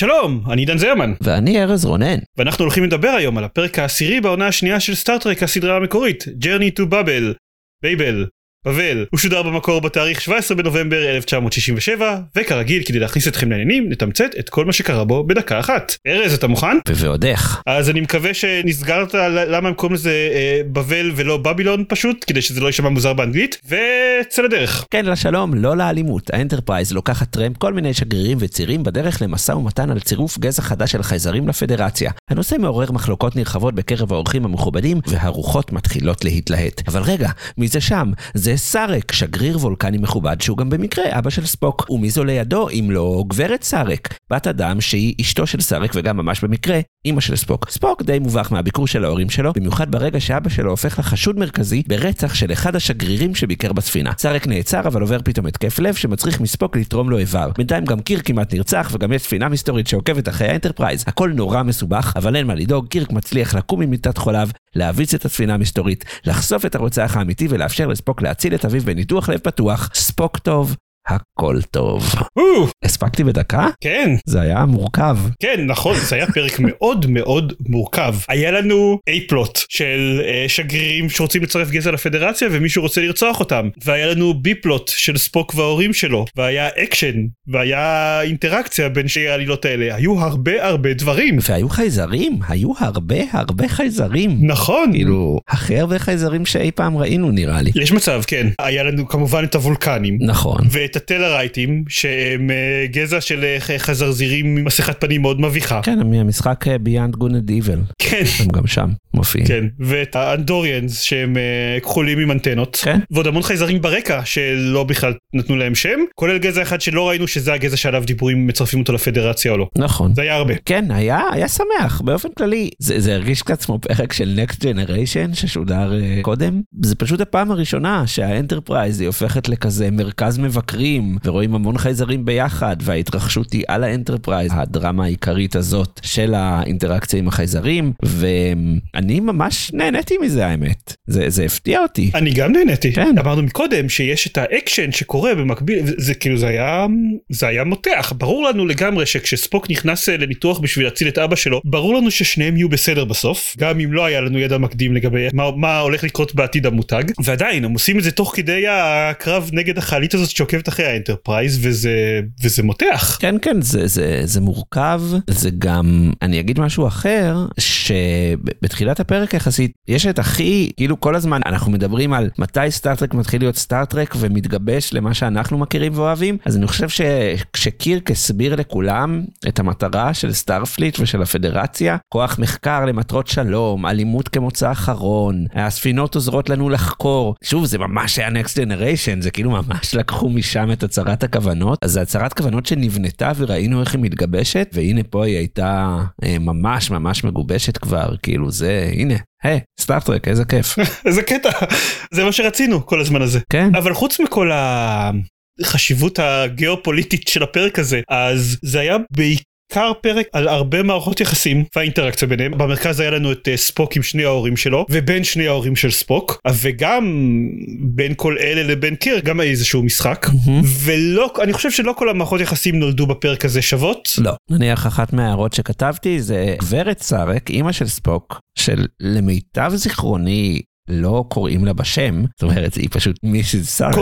שלום, אני עידן זרמן, ואני ארז רונן. ואנחנו הולכים לדבר היום על הפרק העשירי בעונה השנייה של Star Trek הסדרה המקורית, Journey to Babel, Babel, בבל. הוא שודר במקור בתאריך 17 בנובמבר 1967, וכרגיל, כדי להכניס אתכם לעניינים, נתמצת את כל מה שקרה בו בדקה אחת. ארז, אתה מוכן? ועוד איך. אז אני מקווה שנסגרת למה הם קוראים לזה אה, בבל ולא בבילון פשוט, כדי שזה לא יישמע מוזר באנגלית, וצא לדרך. כן, לשלום, לא לאלימות. ה Enterprise לוקחת טרמפ כל מיני שגרירים וצירים בדרך למשא ומתן על צירוף גזע חדש של חייזרים לפדרציה. הנושא מעורר מחלוקות נרחבות בקרב האורחים המכובדים, והרוחות מתחילות להתלהט. אבל רגע, מי זה שם? זה סארק, שגריר וולקני מכובד שהוא גם במקרה אבא של ספוק. ומי זו לידו אם לא גברת סארק, בת אדם שהיא אשתו של סארק וגם ממש במקרה אמא של ספוק. ספוק די מובך מהביקור של ההורים שלו, במיוחד ברגע שאבא שלו הופך לחשוד מרכזי ברצח של אחד השגרירים שביקר בספינה. סארק נעצר אבל עובר פתאום התקף לב שמצריך מספוק לתרום לו איבר. בינתיים גם קירק כמעט נרצח וגם יש ספינה מסתורית שעוקבת אחרי ה Enterprise. הכל נורא מסובך, אבל אין מה לדאוג, קירק מצליח לקום ממיטת חוליו, להביס את הספינה המסתורית, לחשוף את הרוצח האמיתי ולאפשר לספוק להציל את אביו בניתוח לב פתוח. סוף טוב, הכל טוב. הספקתי בדקה? כן. זה היה מורכב. כן, נכון, זה היה פרק מאוד מאוד מורכב. היה לנו A-plot של uh, שגרירים שרוצים לצרף גזע לפדרציה ומישהו רוצה לרצוח אותם. והיה לנו B-plot של ספוק וההורים שלו. והיה אקשן, והיה אינטראקציה בין שתי העלילות האלה. היו הרבה הרבה דברים. והיו חייזרים, היו הרבה הרבה חייזרים. נכון. כאילו, הכי הרבה חייזרים שאי פעם ראינו נראה לי. יש מצב, כן. היה לנו כמובן את הוולקנים. נכון. ואת הטלרייטים שהם אה, גזע של אה, חזרזירים עם מסכת פנים מאוד מביכה. כן, מהמשחק אה, Good and Evil. כן. הם גם שם מופיעים. כן, ואת האנדוריאנס שהם כחולים עם אנטנות. כן. ועוד המון חייזרים ברקע שלא בכלל נתנו להם שם, כולל גזע אחד שלא ראינו שזה הגזע שעליו דיברו אם מצרפים אותו לפדרציה או לא. נכון. זה היה הרבה. כן, היה, היה שמח, באופן כללי. זה, זה הרגיש קצת כמו פרק של Next Generation ששודר uh, קודם. זה פשוט הפעם הראשונה שה Enterprise היא הופכת לכזה מרכז מבקרים, ורואים המון חייזרים ביחד, וההתרחשות היא על ה Enterprise, הדרמה העיקרית הזאת של האינטראקציה עם החייזרים, ואני ממש נהניתי מזה האמת. זה, זה הפתיע אותי. אני גם נהניתי. כן. אמרנו מקודם שיש את האקשן שקורה במקביל, זה כאילו זה היה, זה היה מותח. ברור לנו לגמרי שכשספוק נכנס לניתוח בשביל להציל את אבא שלו, ברור לנו ששניהם יהיו בסדר בסוף, גם אם לא היה לנו ידע מקדים לגבי מה, מה הולך לקרות בעתיד המותג, ועדיין הם עושים את זה תוך כדי הקרב נגד החללית הזאת שעוקבת אחרי ה Enterprise וזה וזה מותח. כן כן זה זה זה מורכב. זה גם אני אגיד משהו אחר שבתחילת הפרק יחסית יש את הכי כאילו כל הזמן אנחנו מדברים על מתי Star Trek מתחיל להיות Star Trek ומתגבש למה שאנחנו מכירים ואוהבים. אז אני חושב שכשקירק הסביר לכולם את המטרה של Starfleet ושל הפדרציה כוח מחקר למטרות שלום אלימות כמוצא אחרון הספינות עוזרות לנו לחקור. שוב זה ממש היה נקסט ג'נריישן זה כאילו ממש לקחו משם את הצהרת הכוונות? אז זה הצהרת כוונות שנבנתה וראינו איך היא מתגבשת והנה פה היא הייתה אה, ממש ממש מגובשת כבר כאילו זה הנה היי סטארטרק איזה כיף. איזה קטע זה מה שרצינו כל הזמן הזה. כן. אבל חוץ מכל החשיבות הגיאופוליטית של הפרק הזה אז זה היה בעיקר. בעיקר פרק על הרבה מערכות יחסים והאינטראקציה ביניהם במרכז היה לנו את uh, ספוק עם שני ההורים שלו ובין שני ההורים של ספוק וגם בין כל אלה לבין קיר גם היה איזשהו משחק Mm-hmm. ולא אני חושב שלא כל המערכות יחסים נולדו בפרק הזה שוות. לא נניח אחת מההערות שכתבתי זה גברת סארק אימא של ספוק של למיטב זיכרוני לא קוראים לה בשם, זאת אומרת היא פשוט מיסיס סארק.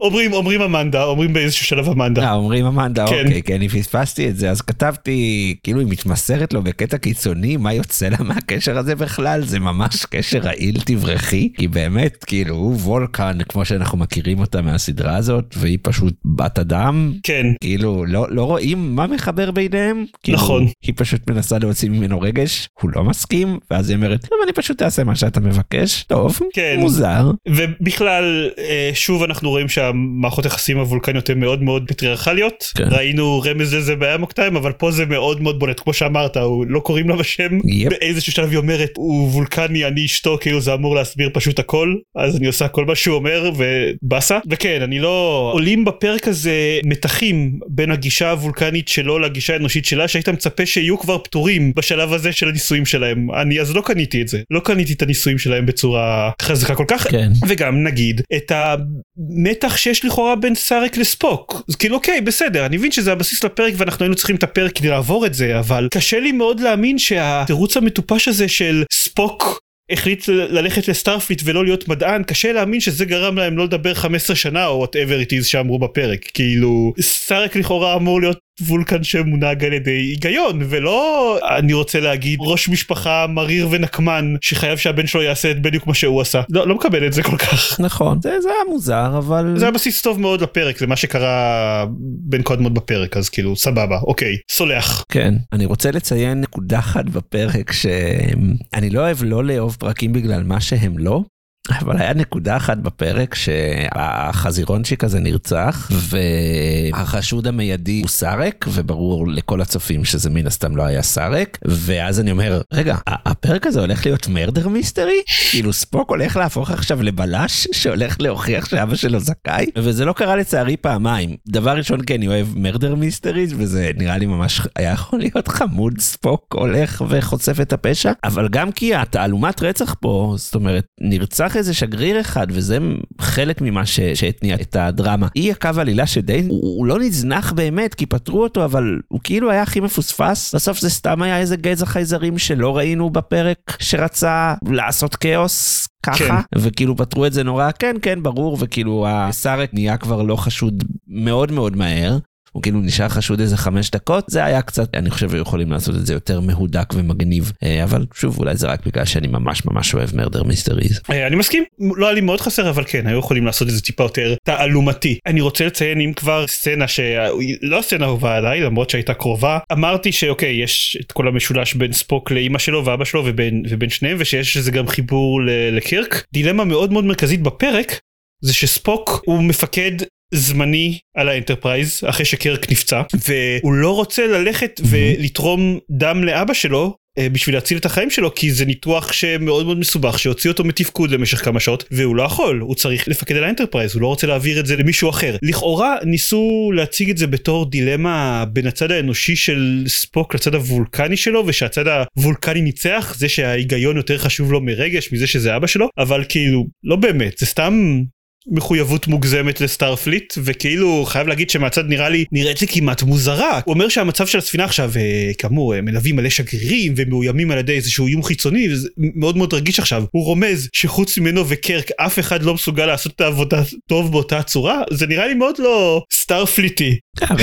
אומרים אומרים אמנדה אומרים באיזשהו שלב אמנדה. אה, אומרים אמנדה כן. אוקיי כי אני פספסתי את זה אז כתבתי כאילו היא מתמסרת לו בקטע קיצוני מה יוצא לה מהקשר הזה בכלל זה ממש קשר רעיל תברכי כי באמת כאילו הוא וולקן כמו שאנחנו מכירים אותה מהסדרה הזאת והיא פשוט בת אדם כן כאילו לא לא רואים מה מחבר ביניהם כאילו, נכון. היא פשוט מנסה להוציא ממנו רגש הוא לא מסכים ואז היא אומרת טוב אני פשוט אעשה מה שאתה מבקש טוב כן. מוזר. ובכלל אה, שוב אנחנו רואים שהמערכות יחסים הוולקניות הן מאוד מאוד פטריארכליות כן. ראינו רמז לזה באמוק טיים אבל פה זה מאוד מאוד בולט כמו שאמרת הוא לא קוראים לה בשם יפ. באיזשהו שלב היא אומרת הוא וולקני אני אשתו כאילו זה אמור להסביר פשוט הכל אז אני עושה כל מה שהוא אומר ובאסה וכן אני לא עולים בפרק הזה מתחים בין הגישה הוולקנית שלו לגישה האנושית שלה שהיית מצפה שיהיו כבר פטורים בשלב הזה של הניסויים שלהם אני אז לא קניתי את זה לא קניתי את הניסויים שלהם בצורה חזקה כל כך כן. וגם נגיד את המתח שיש לכאורה בין סארק לספוק אז כאילו אוקיי בסדר אני מבין שזה הבסיס לפרק ואנחנו היינו צריכים את הפרק כדי לעבור את זה אבל קשה לי מאוד להאמין שהתירוץ המטופש הזה של ספוק. החליט ללכת ל Starfleet ולא להיות מדען קשה להאמין שזה גרם להם לא לדבר 15 שנה או whatever it is שאמרו בפרק כאילו סארק לכאורה אמור להיות וולקן שמונהג על ידי היגיון ולא אני רוצה להגיד ראש משפחה מריר ונקמן שחייב שהבן שלו יעשה את בדיוק מה שהוא עשה לא, לא מקבל את זה כל כך נכון, זה זה היה מוזר, אבל... זה היה בסיס טוב מאוד לפרק זה מה שקרה בין קודמות בפרק אז כאילו סבבה אוקיי סולח כן. אני רוצה לציין נקודה אחת בפרק שאני לא אוהב לא לאהוב פרקים בגלל מה שהם לא. אבל היה נקודה אחת בפרק שהחזירונצ'יק הזה נרצח והחשוד המיידי הוא סארק וברור לכל הצופים שזה מן הסתם לא היה סארק ואז אני אומר רגע הפרק הזה הולך להיות מרדר מיסטרי כאילו ספוק הולך להפוך עכשיו לבלש שהולך להוכיח שאבא שלו זכאי? וזה לא קרה לצערי פעמיים. דבר ראשון כי אני אוהב מרדר מיסטריז וזה נראה לי ממש היה יכול להיות חמוד ספוק הולך וחושף את הפשע אבל גם כי התעלומת רצח פה זאת אומרת נרצח איזה שגריר אחד וזה חלק ממה ש- שהתניע את הדרמה היא הקו עלילה שדי הוא, הוא לא נזנח באמת כי פטרו אותו אבל הוא כאילו היה הכי מפוספס בסוף זה סתם היה איזה גזע חייזרים שלא ראינו בפרק שרצה לעשות כאוס ככה כן. וכאילו פתרו את זה נורא כן כן ברור וכאילו הסארק נהיה כבר לא חשוד מאוד מאוד מהר. הוא כאילו נשאר חשוד איזה חמש דקות זה היה קצת אני חושב היו יכולים לעשות את זה יותר מהודק ומגניב אה, אבל שוב אולי זה רק בגלל שאני ממש ממש אוהב מרדר מיסטריז. אה, אני מסכים. לא היה לי מאוד חסר אבל כן היו יכולים לעשות את זה טיפה יותר תעלומתי. אני רוצה לציין אם כבר סצנה שלא סצנה אהובה עליי למרות שהייתה קרובה אמרתי שאוקיי יש את כל המשולש בין ספוק לאימא שלו ואבא שלו ובין ובין שניהם ושיש איזה גם חיבור לקירק דילמה מאוד מאוד מרכזית בפרק זה שספוק הוא מפקד זמני על האנטרפרייז אחרי שקרק נפצע והוא לא רוצה ללכת ולתרום דם לאבא שלו אה, בשביל להציל את החיים שלו כי זה ניתוח שמאוד מאוד מסובך שהוציא אותו מתפקוד למשך כמה שעות והוא לא יכול הוא צריך לפקד על האנטרפרייז הוא לא רוצה להעביר את זה למישהו אחר. לכאורה ניסו להציג את זה בתור דילמה בין הצד האנושי של ספוק לצד הוולקני שלו ושהצד הוולקני ניצח זה שההיגיון יותר חשוב לו מרגש מזה שזה אבא שלו אבל כאילו לא באמת זה סתם מחויבות מוגזמת לסטארפליט וכאילו חייב להגיד שמהצד נראה לי נראית לי כמעט מוזרה. הוא אומר שהמצב של הספינה עכשיו אה, כאמור הם מלווים מלא שגרירים ומאוימים על ידי איזשהו איום חיצוני וזה מאוד מאוד רגיש עכשיו. הוא רומז שחוץ ממנו וקרק אף אחד לא מסוגל לעשות את העבודה טוב באותה צורה. זה נראה לי מאוד לא סטארפליטי. גם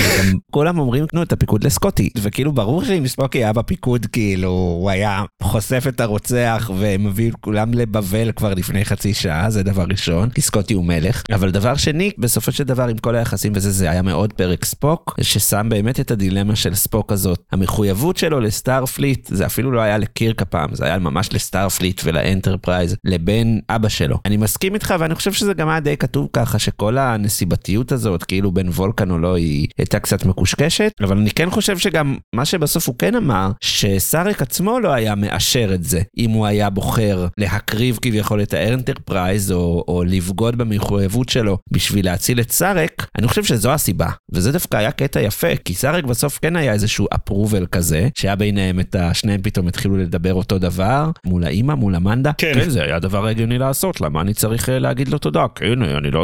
כולם אומרים תנו את הפיקוד לסקוטי. וכאילו ברור שאם סקוטי היה בפיקוד כאילו הוא היה חושף את הרוצח ומביא כולם לבבל כבר לפני חצי שעה זה דבר ראשון. כי סקוטי הוא מלך אבל דבר שני בסופו של דבר עם כל היחסים וזה זה היה מאוד פרק ספוק ששם באמת את הדילמה של ספוק הזאת. המחויבות שלו לסטארפליט זה אפילו לא היה לקירק הפעם זה היה ממש לסטארפליט ולאנטרפרייז לבין אבא שלו. אני מסכים איתך ואני חושב שזה גם היה די כתוב ככה שכל הנסיבתיות הזאת כאילו בין וולקן או לא היא הייתה קצת מקושקשת. אבל אני כן חושב שגם מה שבסוף הוא כן אמר שסארק עצמו לא היה מאשר את זה אם הוא היה בוחר להקריב כביכול את האנטרפרייז או, או לבגוד במחויבות שלו בשביל להציל את סארק אני חושב שזו הסיבה. וזה דווקא היה קטע יפה כי סארק בסוף כן היה איזשהו אפרובל כזה שהיה ביניהם את השניהם פתאום התחילו לדבר אותו דבר מול האימא מול אמנדה. כן. כן זה היה דבר הגיוני לעשות למה אני צריך אה, להגיד לו תודה? כן אני לא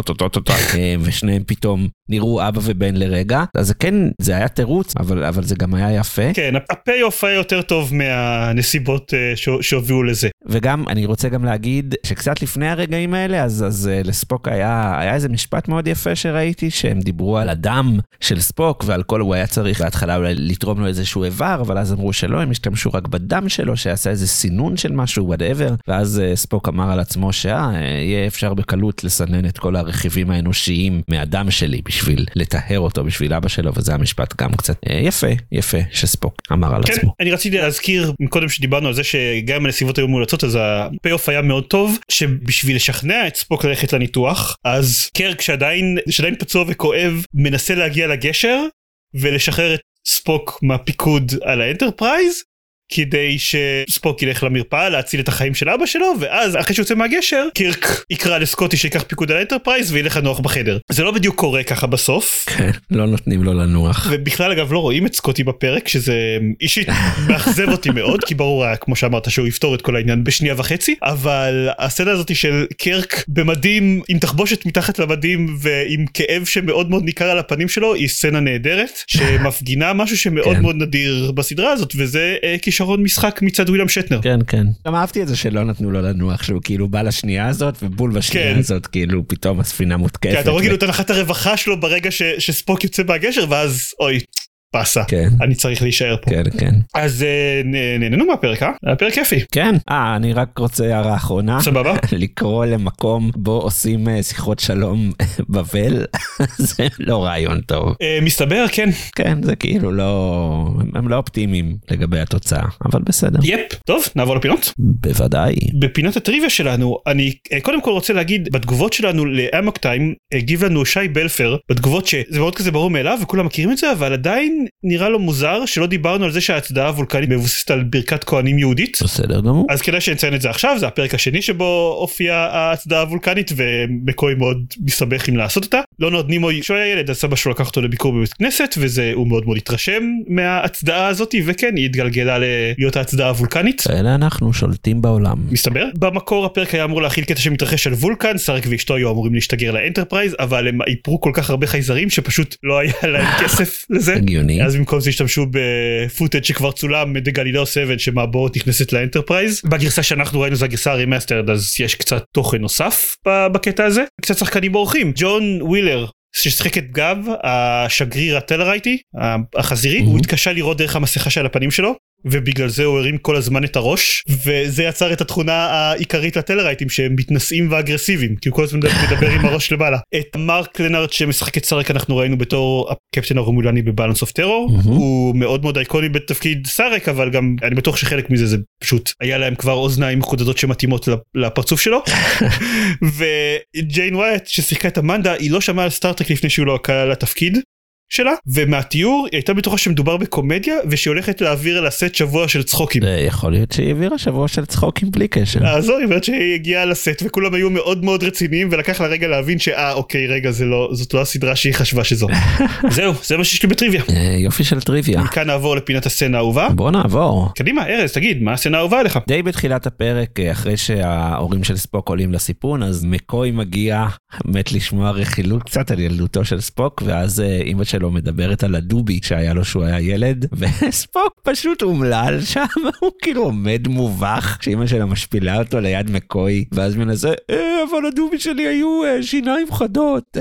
אה, ושניהם פתאום נראו אבא ובן לרגע. אז זה כן זה היה תירוץ אבל אבל זה גם היה יפה. כן הפי אוף היה יותר טוב מהנסיבות אה, שהו- שהובילו לזה. וגם אני רוצה גם להגיד שקצת לפני הרגעים האלה אז אז אה, לספוק היה היה איזה משפט מאוד יפה שראיתי שהם דיברו על הדם של ספוק ועל כל הוא היה צריך בהתחלה אולי לתרום לו איזשהו איבר אבל אז אמרו שלא הם השתמשו רק בדם שלו שעשה איזה סינון של משהו whatever ואז אה, ספוק אמר על עצמו שיהיה אפשר בקלות לסנן את כל הרכיבים האנושיים מהדם שלי בשביל לטהר אותו בשביל אבא שלו וזה המשפט גם קצת אה, יפה יפה שספוק אמר על כן, עצמו. אני רציתי להזכיר קודם שדיברנו על זה שגם אם הנסיבות היו מאולצות אז ה payoff היה מאוד טוב שבשביל לשכנע את ספוק ללכת לניתוח אז קירק שעדיין שעדיין פצוע וכואב מנסה להגיע לגשר ולשחרר את ספוק מהפיקוד על האנטרפרייז כדי שספוק ילך למרפאה להציל את החיים של אבא שלו ואז אחרי שהוא יוצא מהגשר קירק יקרא לסקוטי שיקח פיקוד על האנטרפרייז וילך לנוח בחדר זה לא בדיוק קורה ככה בסוף כן, לא נותנים לו לנוח. ובכלל אגב לא רואים את סקוטי בפרק שזה אישית מאכזב אותי מאוד כי ברור היה כמו שאמרת שהוא יפתור את כל העניין בשנייה וחצי אבל הסצנה הזאת של קירק במדים עם תחבושת מתחת למדים ועם כאב שמאוד מאוד ניכר על הפנים שלו היא סצנה נהדרת שמפגינה משהו שמאוד כן. מאוד נדיר בסדרה הזאת וזה אה, כישרון משחק מצד וויליאם שאטנר. כן, כן. גם אהבתי את זה שלא נתנו לו לנוח, שהוא כאילו בא לשנייה הזאת, ובול בשנייה כן. הזאת, כאילו פתאום הספינה מותקפת. כי אתה רואה כאילו את הנחת הרווחה שלו ברגע ש- שספוק יוצא מהגשר ואז אוי באסה כן, אני צריך להישאר פה. כן, כן. אז אה, נהנינו מהפרק אה? היה פרק כיפי. כן, אה, אני רק רוצה הערה אחרונה. סבבה? לקרוא למקום בו עושים אה, שיחות שלום בבל, זה לא רעיון טוב. אה, מסתבר כן כן, זה כאילו לא... הם לא אופטימיים לגבי התוצאה, אבל בסדר. יפ טוב נעבור לפינות. בוודאי. בפינת הטריוויה שלנו אני אה, קודם כל רוצה להגיד בתגובות שלנו לאמוק טיים הגיב לנו שי בלפר בתגובות שזה מאוד כזה ברור מאליו וכולם מכירים את זה אבל עדיין נראה לו מוזר שלא דיברנו על זה שההצדעה הוולקנית מבוססת על ברכת כהנים יהודית. בסדר גמור. אז כדאי שנציין את זה עכשיו זה הפרק השני שבו הופיעה ההצדעה הוולקנית ומקוי מאוד מסתבך עם לעשות אותה. לונרד נימוי כשהוא היה ילד אז סבא שלו לקח אותו לביקור בבית כנסת וזה הוא מאוד מאוד התרשם מההצדעה הזאתי וכן היא התגלגלה להיות ההצדעה הוולקנית. כאלה אנחנו שולטים בעולם. מסתבר במקור הפרק היה אמור להכיל קטע שמתרחש על וולקן סארק ואשתו היו אמורים להשתגר לאנטרפרייז אבל הם איפרו כל כך הרבה חייזרים שפשוט לא היה להם כסף לזה. הגיוני. אז במקום זה השתמשו ב footage שכבר צולם בגלילאו 7 שמעבורת נכנסת לאנטרפרייז בגרסה שאנחנו ראינו זה הגרסה ה remastered אז יש קצת תוכן נוסף בקטע הזה קצת שחקנים אורחים ג'ון ווילר ששיחק את גאב השגריר הטלרייטי החזירי Mhm. הוא התקשה לראות דרך המסכה של הפנים שלו ובגלל זה הוא הרים כל הזמן את הראש וזה יצר את התכונה העיקרית לטלרייטים שהם מתנשאים ואגרסיביים כי הוא כל הזמן מדבר עם הראש למעלה. את מרק לנארט שמשחק את סארק אנחנו ראינו בתור הקפטן הרומולני ב Balance of Terror. הוא מאוד מאוד אייקוני בתפקיד סארק אבל גם אני בטוח שחלק מזה זה פשוט היה להם כבר אוזניים מחודדות שמתאימות לפ- לפרצוף שלו וג'יין ווייט ששיחקה את אמנדה היא לא שמעה על סטארטרק לפני שהוא נקרא לתפקיד שלה ומהתיאור היא הייתה בטוחה שמדובר בקומדיה ושהיא הולכת להעביר על הסט שבוע של צחוקים. זה יכול להיות שהיא העבירה שבוע של צחוקים בלי קשר. אז זו, היא אומרת שהיא הגיעה לסט וכולם היו מאוד מאוד רציניים ולקח לה רגע להבין שאה אוקיי רגע זה לא זאת לא הסדרה שהיא חשבה שזו. זהו זה מה שיש לי בטריוויה. אה, יופי של טריוויה. מכאן נעבור לפינת הסצנה האהובה. בוא נעבור. קדימה ארז תגיד מה הסצנה האהובה עליך. די בתחילת הפרק, אה, אחרי שההורים של ספוק עולים לסיפון, אז מקוי מגיע, מת לשמוע רכילות קצת על ילדותו של ספוק, ואז אה, אימא שלו מדברת על הדובי שהיה לו שהוא היה ילד, וספוק פשוט אומלל שם, הוא כאילו עומד מובך, שאימא שלו משפילה אותו ליד מקוי, ואז מנסה, אה, אבל הדובי שלי היו אה, שיניים חדות.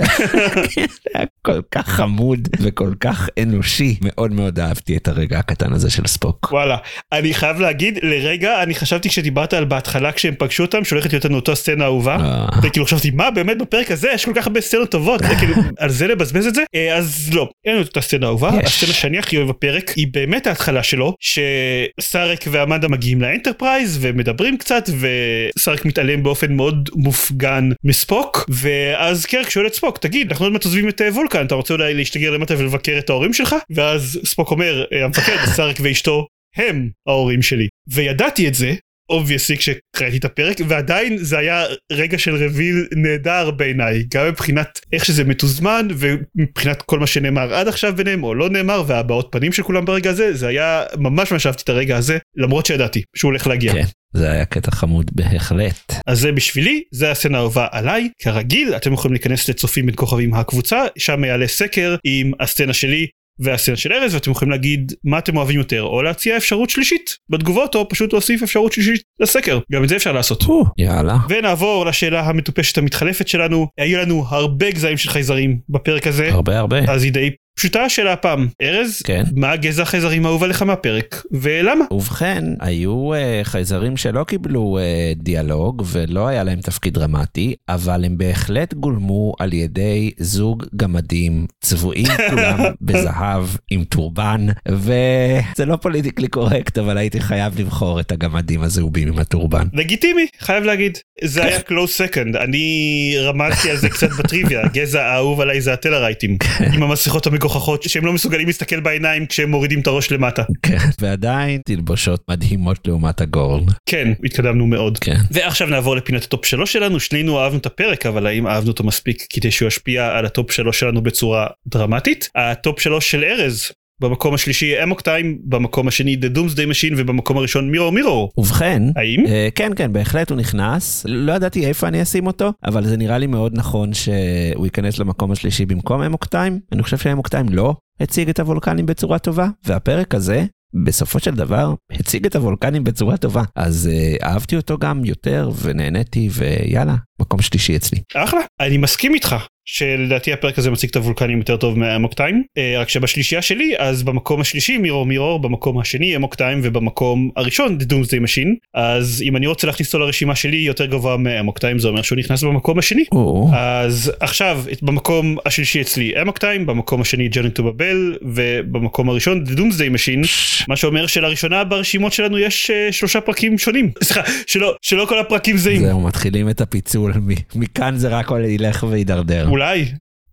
היה כל כך חמוד וכל כך אנושי, מאוד מאוד אהבתי את הרגע הקטן הזה של ספוק. וואלה אני חייב להגיד לרגע אני חשבתי כשדיברת על בהתחלה כשהם פגשו אותם שהולכת להיות לנו אותה סצנה אהובה. אה. וכאילו חשבתי מה באמת בפרק הזה יש כל כך הרבה סצנות טובות כאילו על זה לבזבז את זה אה, אז לא אין לנו את אותה סצנה אהובה. הסצנה שאני הכי אוהב בפרק היא באמת ההתחלה שלו שסארק ואמנדה מגיעים לאנטרפרייז ומדברים קצת וסארק מתעלם באופן מאוד מופגן מספוק ואז קירק שואל את ספוק תגיד אנחנו עוד מעט עוזבים את אה, וולקן אתה רוצה אולי להשתגר למטה ולבקר את ההורים שלך ואז ספוק אומר "אה, המפקד סארק ואשתו הם ההורים שלי וידעתי את זה obviously כשקראתי את הפרק ועדיין זה היה רגע של reveal נהדר בעיניי גם מבחינת איך שזה מתוזמן ומבחינת כל מה שנאמר עד עכשיו ביניהם או לא נאמר והבעות פנים של כולם ברגע הזה זה היה ממש ממש אהבתי את הרגע הזה למרות שידעתי שהוא הולך להגיע. כן, זה היה קטע חמוד בהחלט. אז זה בשבילי זה הסצנה האהובה עליי כרגיל אתם יכולים להיכנס לצופים בין כוכבים הקבוצה שם יעלה סקר עם הסצנה שלי והסצנה של ארז ואתם יכולים להגיד מה אתם אוהבים יותר או להציע אפשרות שלישית בתגובות או פשוט להוסיף אפשרות שלישית לסקר גם את זה אפשר לעשות. יאללה. ונעבור לשאלה המטופשת המתחלפת שלנו היו לנו הרבה גזעים של חייזרים בפרק הזה הרבה הרבה. אז היא די פשוטה השאלה הפעם, ארז, כן. מה הגזע החייזרים האהוב עליך מהפרק, ולמה? ובכן, היו uh, חייזרים שלא קיבלו uh, דיאלוג ולא היה להם תפקיד דרמטי, אבל הם בהחלט גולמו על ידי זוג גמדים צבועים כולם בזהב עם טורבן, וזה לא politically correct, אבל הייתי חייב לבחור את הגמדים הזהובים עם הטורבן. לגיטימי, חייב להגיד. זה היה close second, אני רמזתי על זה קצת בטריוויה, הגזע האהוב עליי זה הטלרייטים, עם המסכות המגוחכות שהם לא מסוגלים להסתכל בעיניים כשהם מורידים את הראש למטה. כן, ועדיין תלבושות מדהימות לעומת הגורן. כן, התקדמנו מאוד. כן. ועכשיו נעבור לפינת הטופ שלוש שלנו, שנינו אהבנו את הפרק, אבל האם אהבנו אותו מספיק כדי שהוא ישפיע על הטופ שלוש שלנו בצורה דרמטית? הטופ שלוש של ארז. במקום השלישי אמוק טיים, במקום השני The Doomsday Machine ובמקום הראשון מירו מירו. ובכן, האם? אה, כן, כן, בהחלט הוא נכנס. לא ידעתי איפה אני אשים אותו, אבל זה נראה לי מאוד נכון שהוא ייכנס למקום השלישי במקום אמוק טיים. אני חושב שאמוק טיים לא הציג את הוולקנים בצורה טובה, והפרק הזה, בסופו של דבר, הציג את הוולקנים בצורה טובה. אז אה, אהבתי אותו גם יותר, ונהניתי, ויאללה, מקום שלישי אצלי. אחלה. אני מסכים איתך שלדעתי הפרק הזה מציג את הוולקנים יותר טוב מ Amok Time, אה, רק שבשלישייה שלי אז במקום השלישי Mirror, Mirror, במקום השני Amok Time ובמקום הראשון The Doomsday Machine, אז אם אני רוצה להכניס אותו לרשימה שלי יותר גבוה מ Amok Time זה אומר שהוא נכנס במקום השני. או, אז עכשיו במקום השלישי אצלי Amok Time, במקום השני Journey to Babel ובמקום הראשון The Doomsday Machine, מה שאומר שלראשונה ברשימות שלנו יש אה, שלושה פרקים שונים, סליחה, שלא, שלא כל הפרקים זהים. זהו, מתחילים את הפיצול, מכאן זה רק ילך ויידרדר. אולי,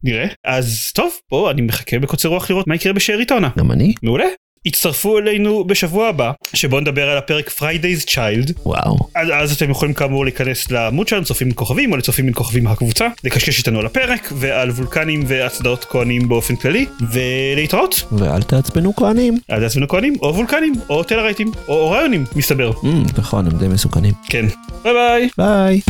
נראה. אז טוב, בוא, אני מחכה בקוצר רוח לראות מה יקרה בשארית העונה. גם אני? מעולה. הצטרפו אלינו בשבוע הבא, שבו נדבר על הפרק Friday's Child. וואו. אז, אז אתם יכולים כאמור להיכנס לעמוד שלנו, צופים מן כוכבים, או לצופים מן כוכבים הקבוצה, לקשקש איתנו על הפרק, ועל וולקנים והצדעות כהנים באופן כללי, ולהתראות. ואל תעצבנו כהנים. אז עצמנו כהנים, או וולקנים, או טלרייטים, או אוריונים, מסתבר. Mm, נכון, הם די מסוכנים. כן. ביי ביי. ביי.